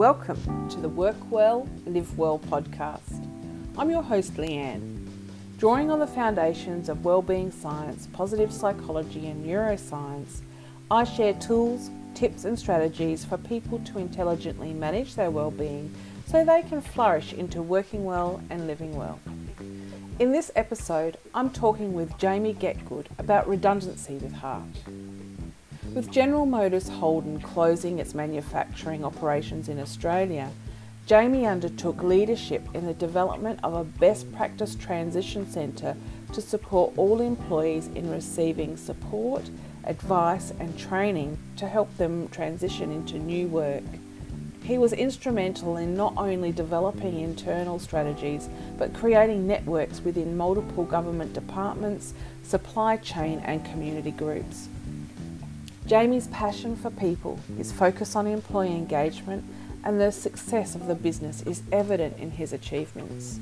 Welcome to the Work Well, Live Well podcast. I'm your host, Leanne. Drawing on the foundations of well-being science, positive psychology, and neuroscience, I share tools, tips, and strategies for people to intelligently manage their well-being so they can flourish into working well and living well. In this episode, I'm talking with Jamie Getgood about redundancy with heart. With General Motors Holden closing its manufacturing operations in Australia, Jamie undertook leadership in the development of a best practice transition centre to support all employees in receiving support, advice, and training to help them transition into new work. He was instrumental in not only developing internal strategies but creating networks within multiple government departments, supply chain, and community groups. Jamie's passion for people, his focus on employee engagement, and the success of the business is evident in his achievements.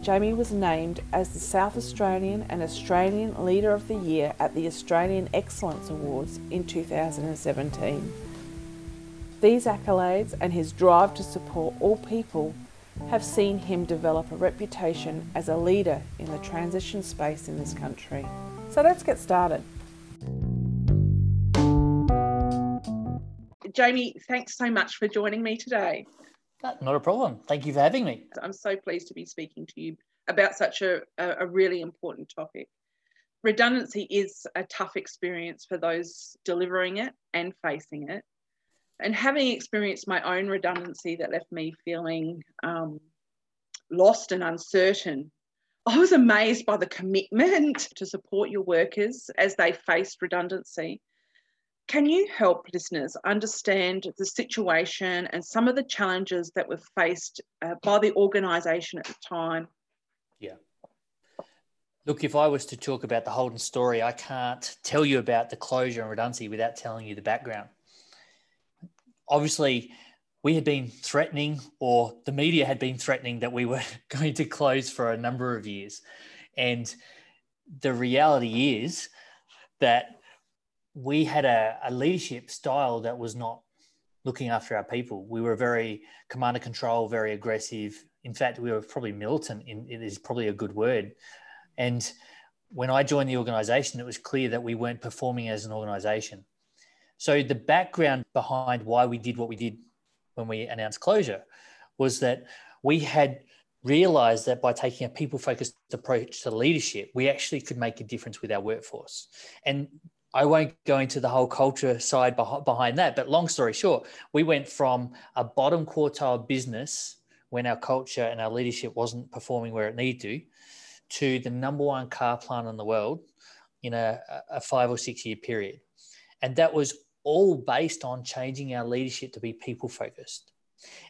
Jamie was named as the South Australian and Australian Leader of the Year at the Australian Excellence Awards in 2017. These accolades and his drive to support all people have seen him develop a reputation as a leader in the transition space in this country. So let's get started. Jamie, thanks so much for joining me today. Not a problem. Thank you for having me. I'm so pleased to be speaking to you about such a, a really important topic. Redundancy is a tough experience for those delivering it and facing it. And having experienced my own redundancy that left me feeling um, lost and uncertain, I was amazed by the commitment to support your workers as they faced redundancy can you help listeners understand the situation and some of the challenges that were faced uh, by the organisation at the time? Yeah. Look, if I was to talk about the Holden story, I can't tell you about the closure and redundancy without telling you the background. Obviously, we had been threatening, or the media had been threatening, that we were going to close for a number of years. And the reality is that we had a, a leadership style that was not looking after our people. We were very command and control, very aggressive. In fact, we were probably militant. In, it is probably a good word. And when I joined the organization, it was clear that we weren't performing as an organization. So the background behind why we did what we did when we announced closure was that we had realized that by taking a people focused approach to leadership, we actually could make a difference with our workforce. And I won't go into the whole culture side behind that, but long story short, we went from a bottom quartile business when our culture and our leadership wasn't performing where it needed to, to the number one car plant in the world in a, a five or six year period. And that was all based on changing our leadership to be people focused.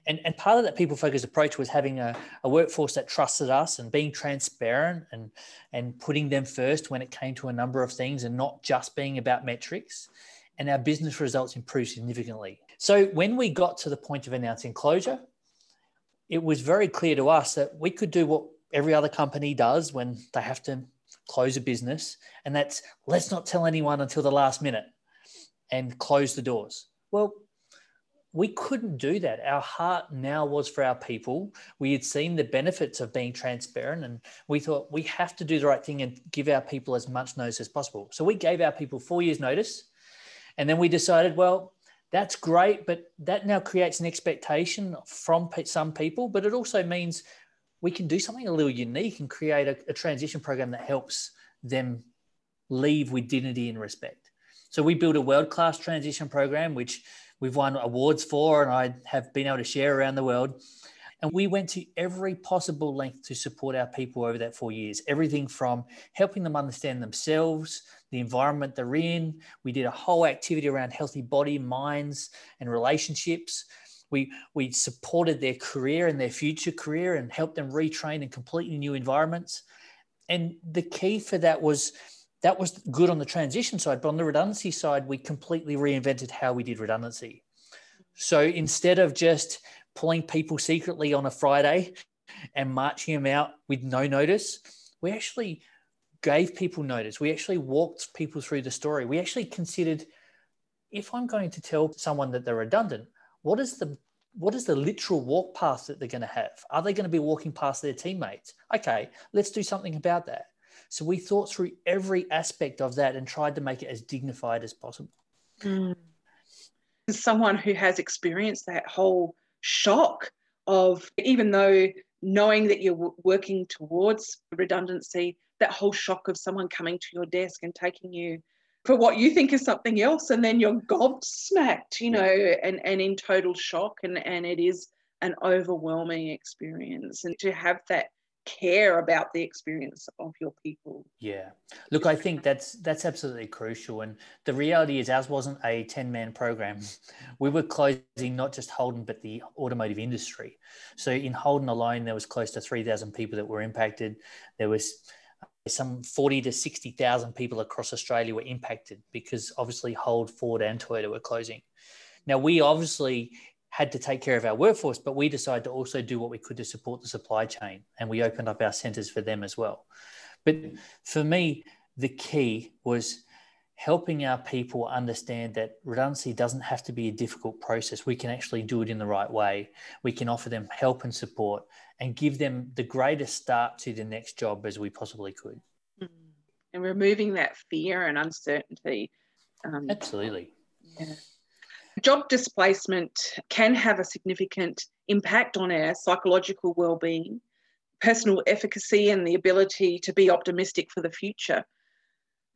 And, and part of that people focused approach was having a, a workforce that trusted us and being transparent and, and putting them first when it came to a number of things and not just being about metrics. And our business results improved significantly. So when we got to the point of announcing closure, it was very clear to us that we could do what every other company does when they have to close a business, and that's let's not tell anyone until the last minute and close the doors. Well, we couldn't do that. Our heart now was for our people. We had seen the benefits of being transparent, and we thought we have to do the right thing and give our people as much notice as possible. So we gave our people four years' notice. And then we decided, well, that's great, but that now creates an expectation from some people, but it also means we can do something a little unique and create a, a transition program that helps them leave with dignity and respect. So we built a world class transition program, which we've won awards for, and I have been able to share around the world. And we went to every possible length to support our people over that four years. Everything from helping them understand themselves, the environment they're in. We did a whole activity around healthy body, minds, and relationships. We, we supported their career and their future career and helped them retrain in completely new environments. And the key for that was that was good on the transition side, but on the redundancy side, we completely reinvented how we did redundancy. So instead of just pulling people secretly on a Friday and marching them out with no notice, we actually gave people notice. We actually walked people through the story. We actually considered if I'm going to tell someone that they're redundant, what is the what is the literal walk path that they're going to have? Are they going to be walking past their teammates? Okay, let's do something about that. So we thought through every aspect of that and tried to make it as dignified as possible. Mm. As someone who has experienced that whole shock of even though knowing that you're working towards redundancy, that whole shock of someone coming to your desk and taking you for what you think is something else and then you're gobsmacked you know and and in total shock and and it is an overwhelming experience and to have that care about the experience of your people. Yeah. Look i think that's that's absolutely crucial. And the reality is ours wasn't a 10 man program. We were closing not just holden but the automotive industry. So in holden alone there was close to 3000 people that were impacted. There was uh, some 40 to 60,000 people across Australia were impacted because obviously Hold, Ford, and Toyota were closing. Now, we obviously had to take care of our workforce, but we decided to also do what we could to support the supply chain, and we opened up our centres for them as well. But for me, the key was helping our people understand that redundancy doesn't have to be a difficult process. We can actually do it in the right way. We can offer them help and support and give them the greatest start to the next job as we possibly could. Mm. And removing that fear and uncertainty. Um, Absolutely. Yeah. Job displacement can have a significant impact on our psychological well-being, personal efficacy, and the ability to be optimistic for the future.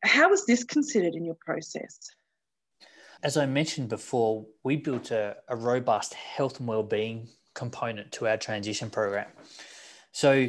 How was this considered in your process? As I mentioned before, we built a, a robust health and well-being component to our transition program. So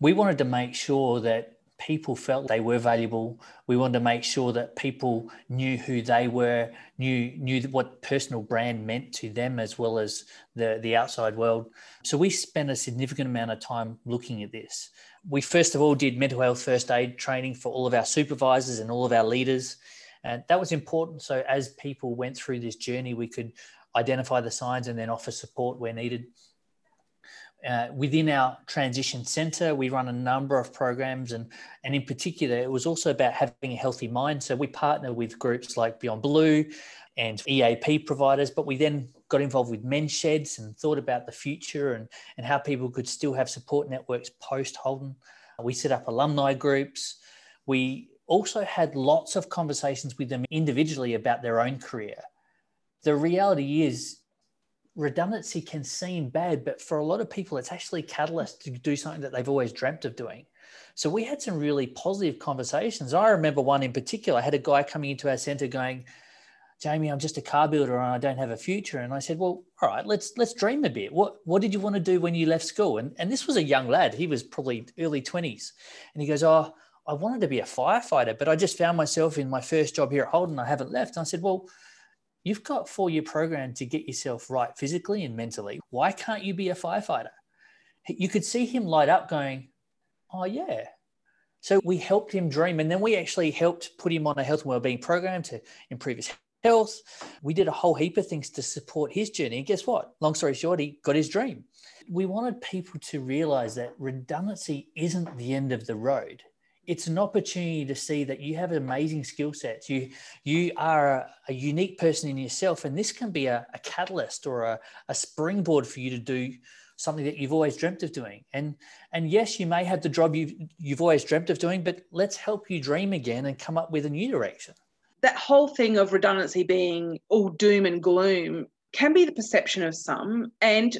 we wanted to make sure that people felt they were valuable. We wanted to make sure that people knew who they were, knew knew what personal brand meant to them as well as the the outside world. So we spent a significant amount of time looking at this we first of all did mental health first aid training for all of our supervisors and all of our leaders. And that was important. So as people went through this journey, we could identify the signs and then offer support where needed. Uh, within our transition center, we run a number of programs, and, and in particular, it was also about having a healthy mind. So we partner with groups like Beyond Blue and EAP providers, but we then got involved with men's sheds and thought about the future and, and how people could still have support networks post Holden. We set up alumni groups. We also had lots of conversations with them individually about their own career. The reality is, redundancy can seem bad, but for a lot of people, it's actually catalyst to do something that they've always dreamt of doing. So we had some really positive conversations. I remember one in particular. I had a guy coming into our center going, Jamie, I'm just a car builder and I don't have a future. And I said, well, all right, let's let's dream a bit. What what did you want to do when you left school? And and this was a young lad. He was probably early 20s. And he goes, oh, I wanted to be a firefighter, but I just found myself in my first job here at Holden. I haven't left. And I said, well, you've got four year program to get yourself right physically and mentally. Why can't you be a firefighter? You could see him light up going, oh, yeah, so we helped him dream, and then we actually helped put him on a health and wellbeing program to improve his health. We did a whole heap of things to support his journey. And guess what? Long story short, he got his dream. We wanted people to realize that redundancy isn't the end of the road. It's an opportunity to see that you have amazing skill sets. You you are a, a, unique person in yourself, and this can be a, a catalyst or a, a springboard for you to do something that you've always dreamt of doing. And and yes, you may have the job you've you've always dreamt of doing, but let's help you dream again and come up with a new direction that whole thing of redundancy being all doom and gloom can be the perception of some. And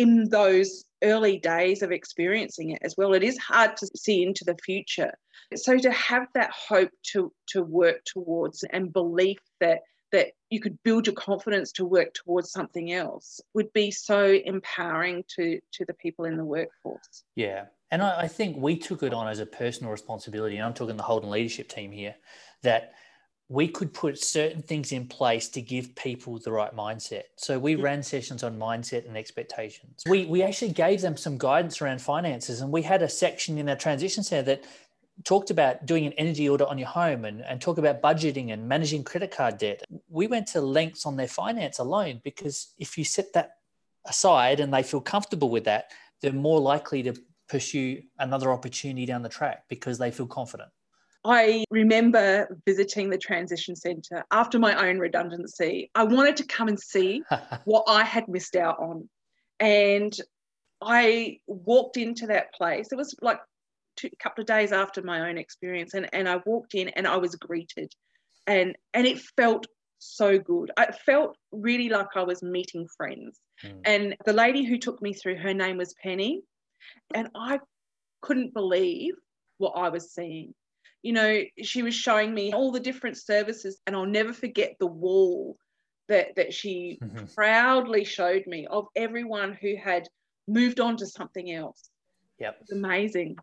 in those early days of experiencing it as well, it is hard to see into the future. So to have that hope to to work towards and belief that that you could build your confidence to work towards something else would be so empowering to to the people in the workforce. Yeah. And I, I think we took it on as a personal responsibility. And I'm talking the Holden leadership team here, that we could put certain things in place to give people the right mindset. So we mm-hmm. ran sessions on mindset and expectations. We we actually gave them some guidance around finances, and we had a section in our transition center that talked about doing an energy audit on your home and, and talk about budgeting and managing credit card debt. We went to lengths on their finance alone because if you set that aside and they feel comfortable with that, they're more likely to pursue another opportunity down the track because they feel confident. I remember visiting the transition centre after my own redundancy. I wanted to come and see what I had missed out on. And I walked into that place. It was like two, a couple of days after my own experience, and, and I walked in and I was greeted, and and it felt so good. I felt really like I was meeting friends. Mm. And the lady who took me through, her name was Penny, and I couldn't believe what I was seeing. You know, she was showing me all the different services, and I'll never forget the wall that, that she mm-hmm. proudly showed me of everyone who had moved on to something else. Yep. It's amazing.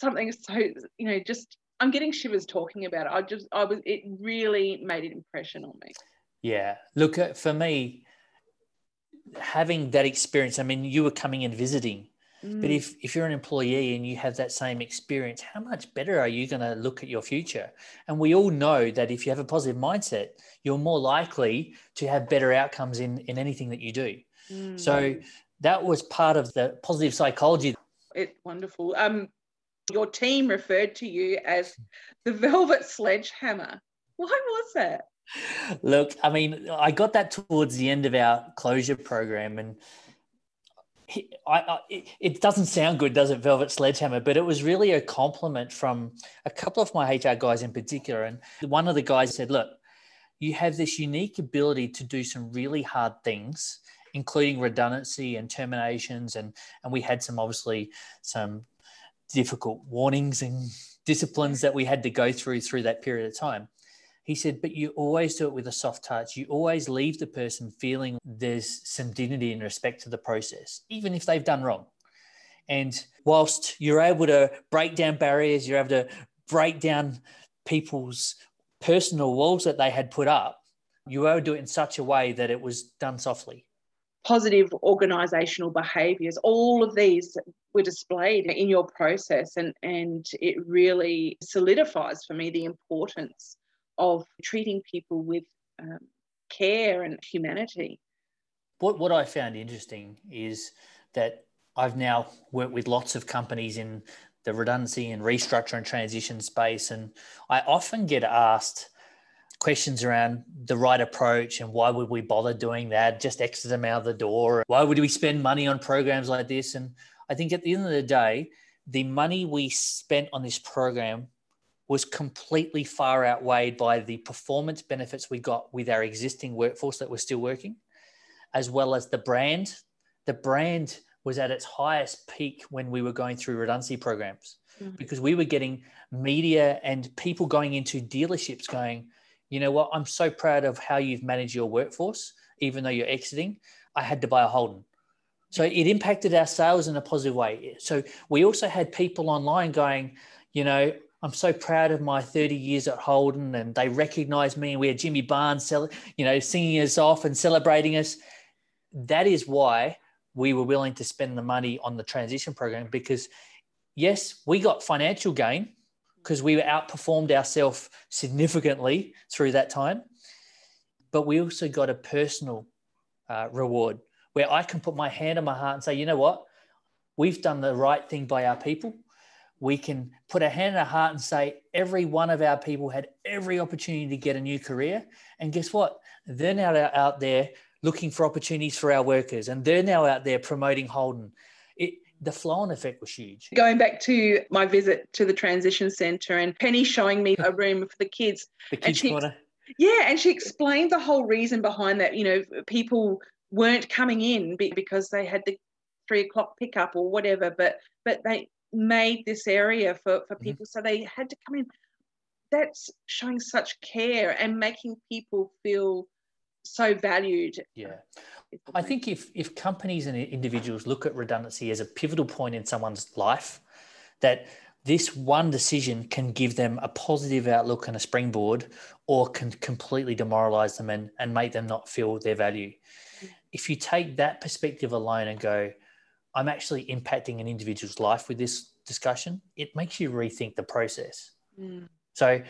Something so, you know, just I'm getting shivers talking about it. I just, I was, it really made an impression on me. Yeah. Look, uh, for me, having that experience, I mean, you were coming and visiting Mm. But if, if you're an employee and you have that same experience, how much better are you going to look at your future? And we all know that if you have a positive mindset, you're more likely to have better outcomes in, in anything that you do. Mm. So that was part of the positive psychology. It's wonderful. Um, your team referred to you as the Velvet Sledgehammer. Why was that? Look, I mean, I got that towards the end of our closure program, and I, I, it doesn't sound good, does it, Velvet Sledgehammer? But it was really a compliment from a couple of my HR guys in particular. And one of the guys said, Look, you have this unique ability to do some really hard things, including redundancy and terminations. And, and we had some, obviously, some difficult warnings and disciplines that we had to go through through that period of time. He said, but you always do it with a soft touch. You always leave the person feeling there's some dignity and respect to the process, even if they've done wrong. And whilst you're able to break down barriers, you're able to break down people's personal walls that they had put up, you were able to do it in such a way that it was done softly. Positive organisational behaviours, all of these were displayed in your process, and, and it really solidifies for me the importance of treating people with um, care and humanity. What, what I found interesting is that I've now worked with lots of companies in the redundancy and restructure and transition space, and I often get asked questions around the right approach and why would we bother doing that? Just exit them out of the door. Why would we spend money on programs like this? And I think at the end of the day, the money we spent on this program was completely far outweighed by the performance benefits we got with our existing workforce that was still working, as well as the brand. The brand was at its highest peak when we were going through redundancy programs mm-hmm. because we were getting media and people going into dealerships going, you know what, I'm so proud of how you've managed your workforce, even though you're exiting. I had to buy a Holden. So it impacted our sales in a positive way. So we also had people online going, you know, I'm so proud of my 30 years at Holden, and they recognise me. And we had Jimmy Barnes, you know, singing us off and celebrating us. That is why we were willing to spend the money on the transition program because, yes, we got financial gain because we outperformed ourselves significantly through that time, but we also got a personal uh, reward where I can put my hand on my heart and say, you know what, we've done the right thing by our people we can put a hand in our heart and say every one of our people had every opportunity to get a new career. And guess what? They're now out there looking for opportunities for our workers, and they're now out there promoting Holden. It, the flow on effect was huge. Going back to my visit to the transition centre and Penny showing me a room for the kids. The kids she, corner. Yeah, and she explained the whole reason behind that. You know, people weren't coming in because they had the three o'clock pickup or whatever, but but they made this area for, for mm-hmm. people. Mm-hmm. So they had to come in. That's showing such care and making people feel so valued. Yeah. I think if, if companies and individuals look at redundancy as a pivotal point in someone's life, that this one decision can give them a positive outlook and a springboard or can completely demoralize them and, and make them not feel their value. Mm. If you take that perspective alone and go, I'm actually impacting an individual's life with this discussion, it makes you rethink the process. Mm. So,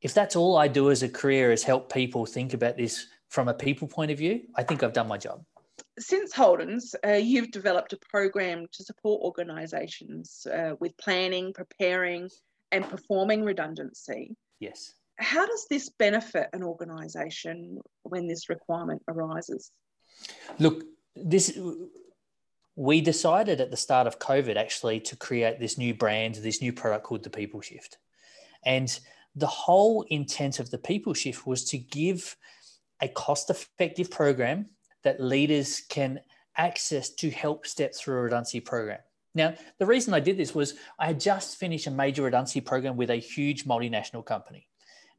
if that's all I do as a career is help people think about this from a people point of view, I think I've done my job. Since Holden's, uh, you've developed a program to support organisations uh, with planning, preparing, and performing redundancy. Yes. How does this benefit an organisation when this requirement arises? Look, this we decided at the start of COVID actually to create this new brand, this new product called the People Shift. And the whole intent of the People Shift was to give a cost effective program that leaders can access to help step through a redundancy program. Now, the reason I did this was I had just finished a major redundancy program with a huge multinational company.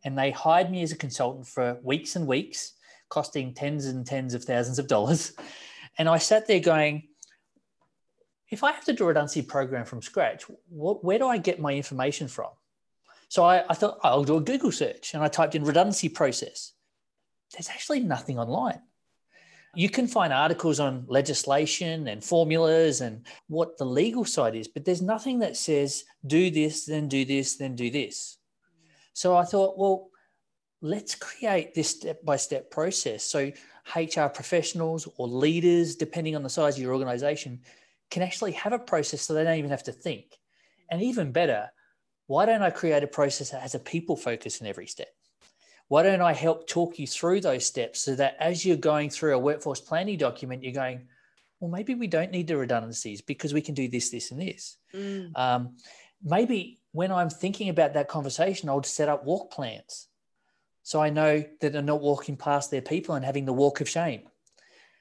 And they hired me as a consultant for weeks and weeks, costing tens and tens of thousands of dollars. And I sat there going, if I have to do a redundancy program from scratch, what, where do I get my information from? So I, I thought I'll do a Google search and I typed in redundancy process. There's actually nothing online. You can find articles on legislation and formulas and what the legal side is, but there's nothing that says do this, then do this, then do this. So I thought, well, let's create this step by step process. So HR professionals or leaders, depending on the size of your organization, can actually have a process so they don't even have to think. And even better, why don't I create a process that has a people focus in every step? Why don't I help talk you through those steps so that as you're going through a workforce planning document, you're going, well, maybe we don't need the redundancies because we can do this, this, and this. Mm. Um, maybe when I'm thinking about that conversation, I'll set up walk plans. So I know that they're not walking past their people and having the walk of shame.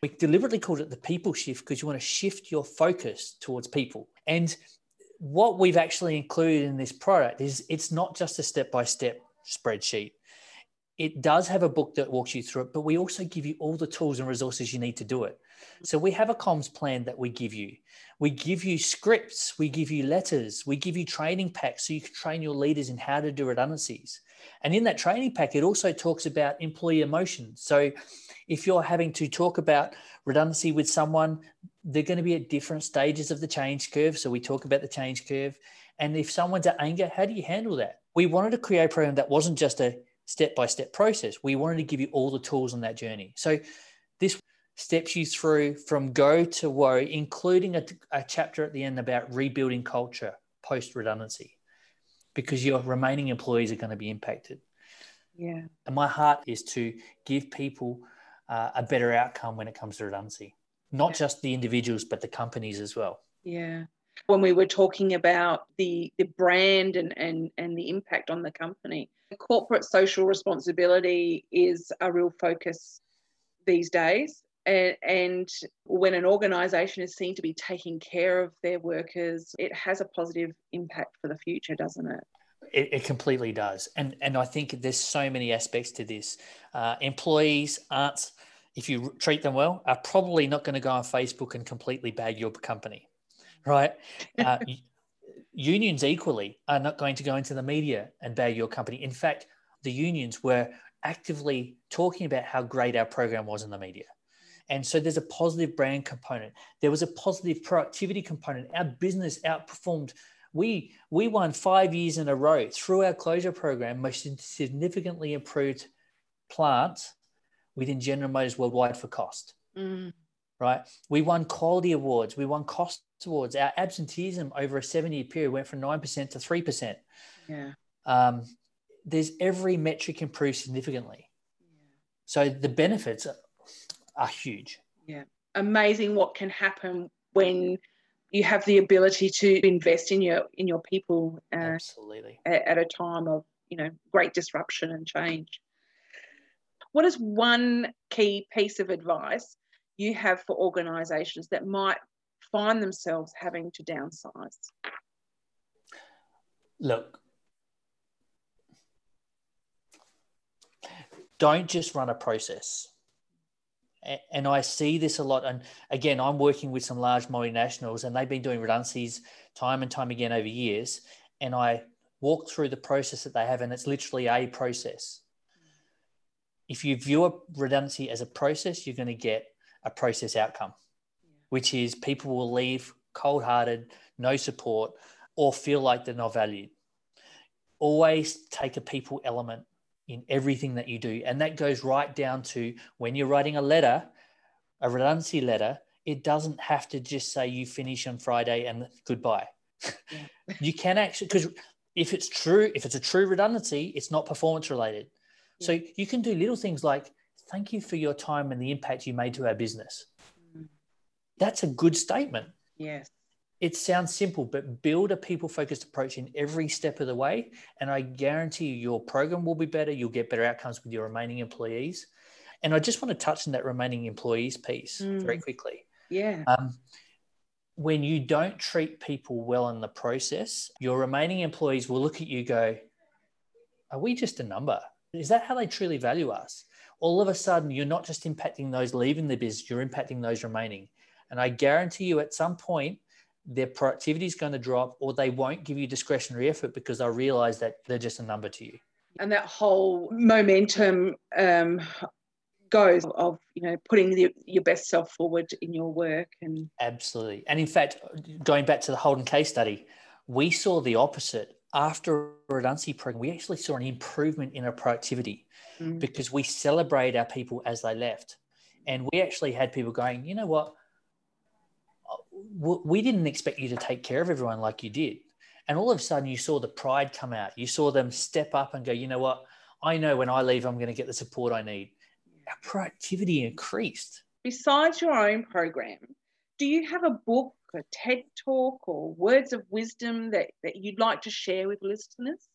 We deliberately called it the people shift because you want to shift your focus towards people. And what we've actually included in this product is it's not just a step by step spreadsheet. It does have a book that walks you through it, but we also give you all the tools and resources you need to do it. So we have a comms plan that we give you. We give you scripts, we give you letters, we give you training packs so you can train your leaders in how to do redundancies. And in that training pack, it also talks about employee emotions. So if you're having to talk about redundancy with someone, they're going to be at different stages of the change curve. So we talk about the change curve. And if someone's at anger, how do you handle that? We wanted to create a program that wasn't just a step by step process. We wanted to give you all the tools on that journey. So this steps you through from go to whoa, including a, a chapter at the end about rebuilding culture post redundancy, because your remaining employees are going to be impacted. Yeah. And my heart is to give people uh, a better outcome when it comes to redundancy, not yeah. just the individuals, but the companies as well. Yeah. When we were talking about the, the brand and, and, and the impact on the company, corporate social responsibility is a real focus these days. And, and when an organisation is seen to be taking care of their workers, it has a positive impact for the future, doesn't it? It, it, completely does, and and I think there's so many aspects to this. Uh, employees aren't if you treat them well, are probably not going to go on Facebook and completely bag your company, right? Uh, unions equally are not going to go into the media and bag your company. In fact, the unions were actively talking about how great our program was in the media. And so there's a positive brand component. There was a positive productivity component. Our business outperformed. We, we won five years in a row through our closure program, most significantly improved plants within General Motors worldwide for cost. Mm. Right? We won quality awards. We won cost awards. Our absenteeism over a seven year period went from 9% to 3%. Yeah. Um, there's every metric improved significantly. Yeah. So the benefits are, huge. Yeah. Amazing what can happen when you have the ability to invest in your in your people uh, absolutely at, at, a time of you know great disruption and change what is one key piece of advice you have for organisations that might find themselves having to downsize? Look, don't just run a process. And I see this a lot. And again, I'm working with some large multinationals and they've been doing redundancies time and time again over years. And I walk through the process that they have, and it's literally a process if you view a redundancy as a process, you're going to get a process outcome, which is people will leave cold hearted, no support, or feel like they're not valued. Always take a people element in everything that you do. And that goes right down to when you're writing a letter, a redundancy letter, it doesn't have to just say you finish on Friday and goodbye. Yeah. you can actually, because if it's true, if it's a true redundancy, it's not performance related. So you can do little things like, thank you for your time and the impact you made to our business. Mm. That's a good statement. Yes. It sounds simple, but build a people focused approach in every step of the way. And I guarantee you, your program will be better. You'll get better outcomes with your remaining employees. And I just want to touch on that remaining employees piece mm. very quickly. Yeah. Um, when you don't treat people well in the process, your remaining employees will look at you go, Are we just a number? Is that how they truly value us? All of a sudden, you're not just impacting those leaving the business, you're impacting those remaining. And I guarantee you, at some point, their productivity is going to drop or they won't give you discretionary effort because they'll realize that they're just a number to you. And that whole momentum um, goes of you know putting the, your best self forward in your work and absolutely and in fact going back to the holden case study we saw the opposite after a redundancy program we actually saw an improvement in our productivity mm. because we celebrate our people as they left and we actually had people going you know what we didn't expect you to take care of everyone like you did and all of a sudden you saw the pride come out you saw them step up and go you know what i know when i leave i'm going to get the support i need our productivity increased. Besides your own program, do you have a book, a TED talk, or words of wisdom that, that you'd like to share with listeners?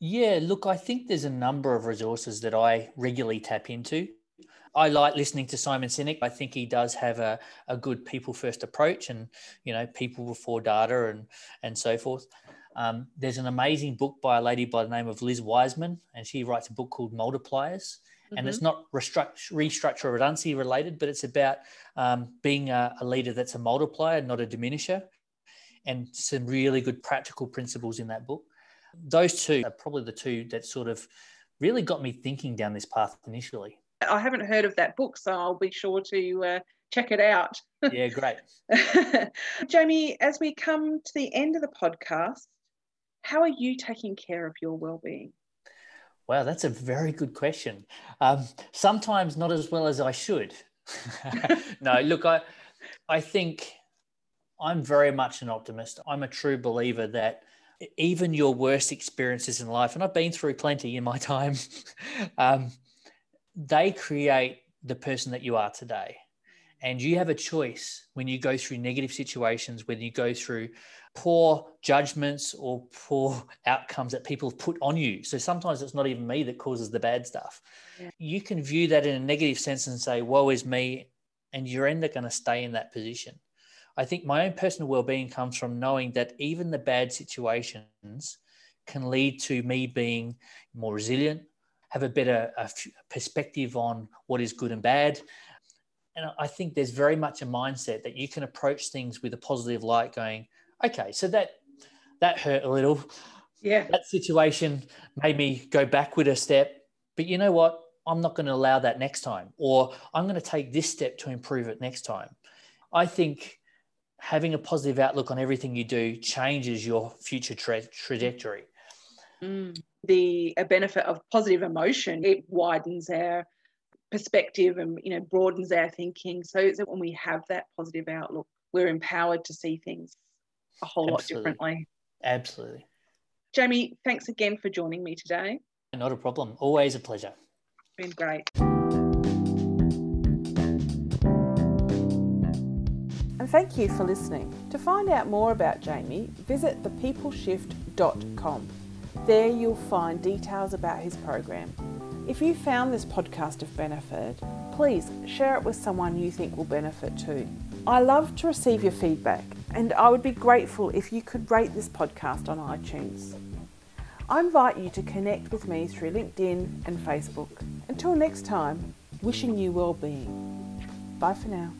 Yeah, look, I think there's a number of resources that I regularly tap into. I like listening to Simon Sinek. I think he does have a, a good people first approach and, you know, people before data and, and so forth. Um, there's an amazing book by a lady by the name of Liz Wiseman, and she writes a book called Multipliers mm-hmm. and it's mm-hmm. not restructure redundancy related, but it's about um, being a, a leader that's a multiplier, not a diminisher, and some really good practical principles in that book. Those two are probably the two that sort of really got me thinking down this path initially. I haven't heard of that book, so I'll be sure to uh, check it out. yeah, great. Jamie, as we come to the end of the podcast, how are you taking care of your well-being? Wow, that's a very good question. Um, sometimes not as well as I should. no, look, I, I think I'm very much an optimist. I'm a true believer that even your worst experiences in life, and I've been through plenty in my time, um, they create the person that you are today. And you have a choice when you go through negative situations, when you go through poor judgments or poor outcomes that people have put on you. So sometimes it's not even me that causes the bad stuff. Yeah. You can view that in a negative sense and say, woe is me. And you're end up going to stay in that position. I think my own personal well-being comes from knowing that even the bad situations can lead to me being more resilient, have a better perspective on what is good and bad, and I think there's very much a mindset that you can approach things with a positive light, going, okay, so that that hurt a little. Yeah. That situation made me go backward a step. But you know what? I'm not going to allow that next time, or I'm going to take this step to improve it next time. I think having a positive outlook on everything you do changes your future tra- trajectory. Mm. The a benefit of positive emotion, it widens our perspective and you know broadens our thinking so that when we have that positive outlook we're empowered to see things a whole Absolutely. lot differently Absolutely. Jamie, thanks again for joining me today. Not a problem. Always a pleasure. Been great. And thank you for listening. To find out more about Jamie, visit thepeopleshift.com. There you'll find details about his program if you found this podcast of benefit, please share it with someone you think will benefit too. I love to receive your feedback, and I would be grateful if you could rate this podcast on iTunes. I invite you to connect with me through LinkedIn and Facebook. Until next time, wishing you well being. Bye for now.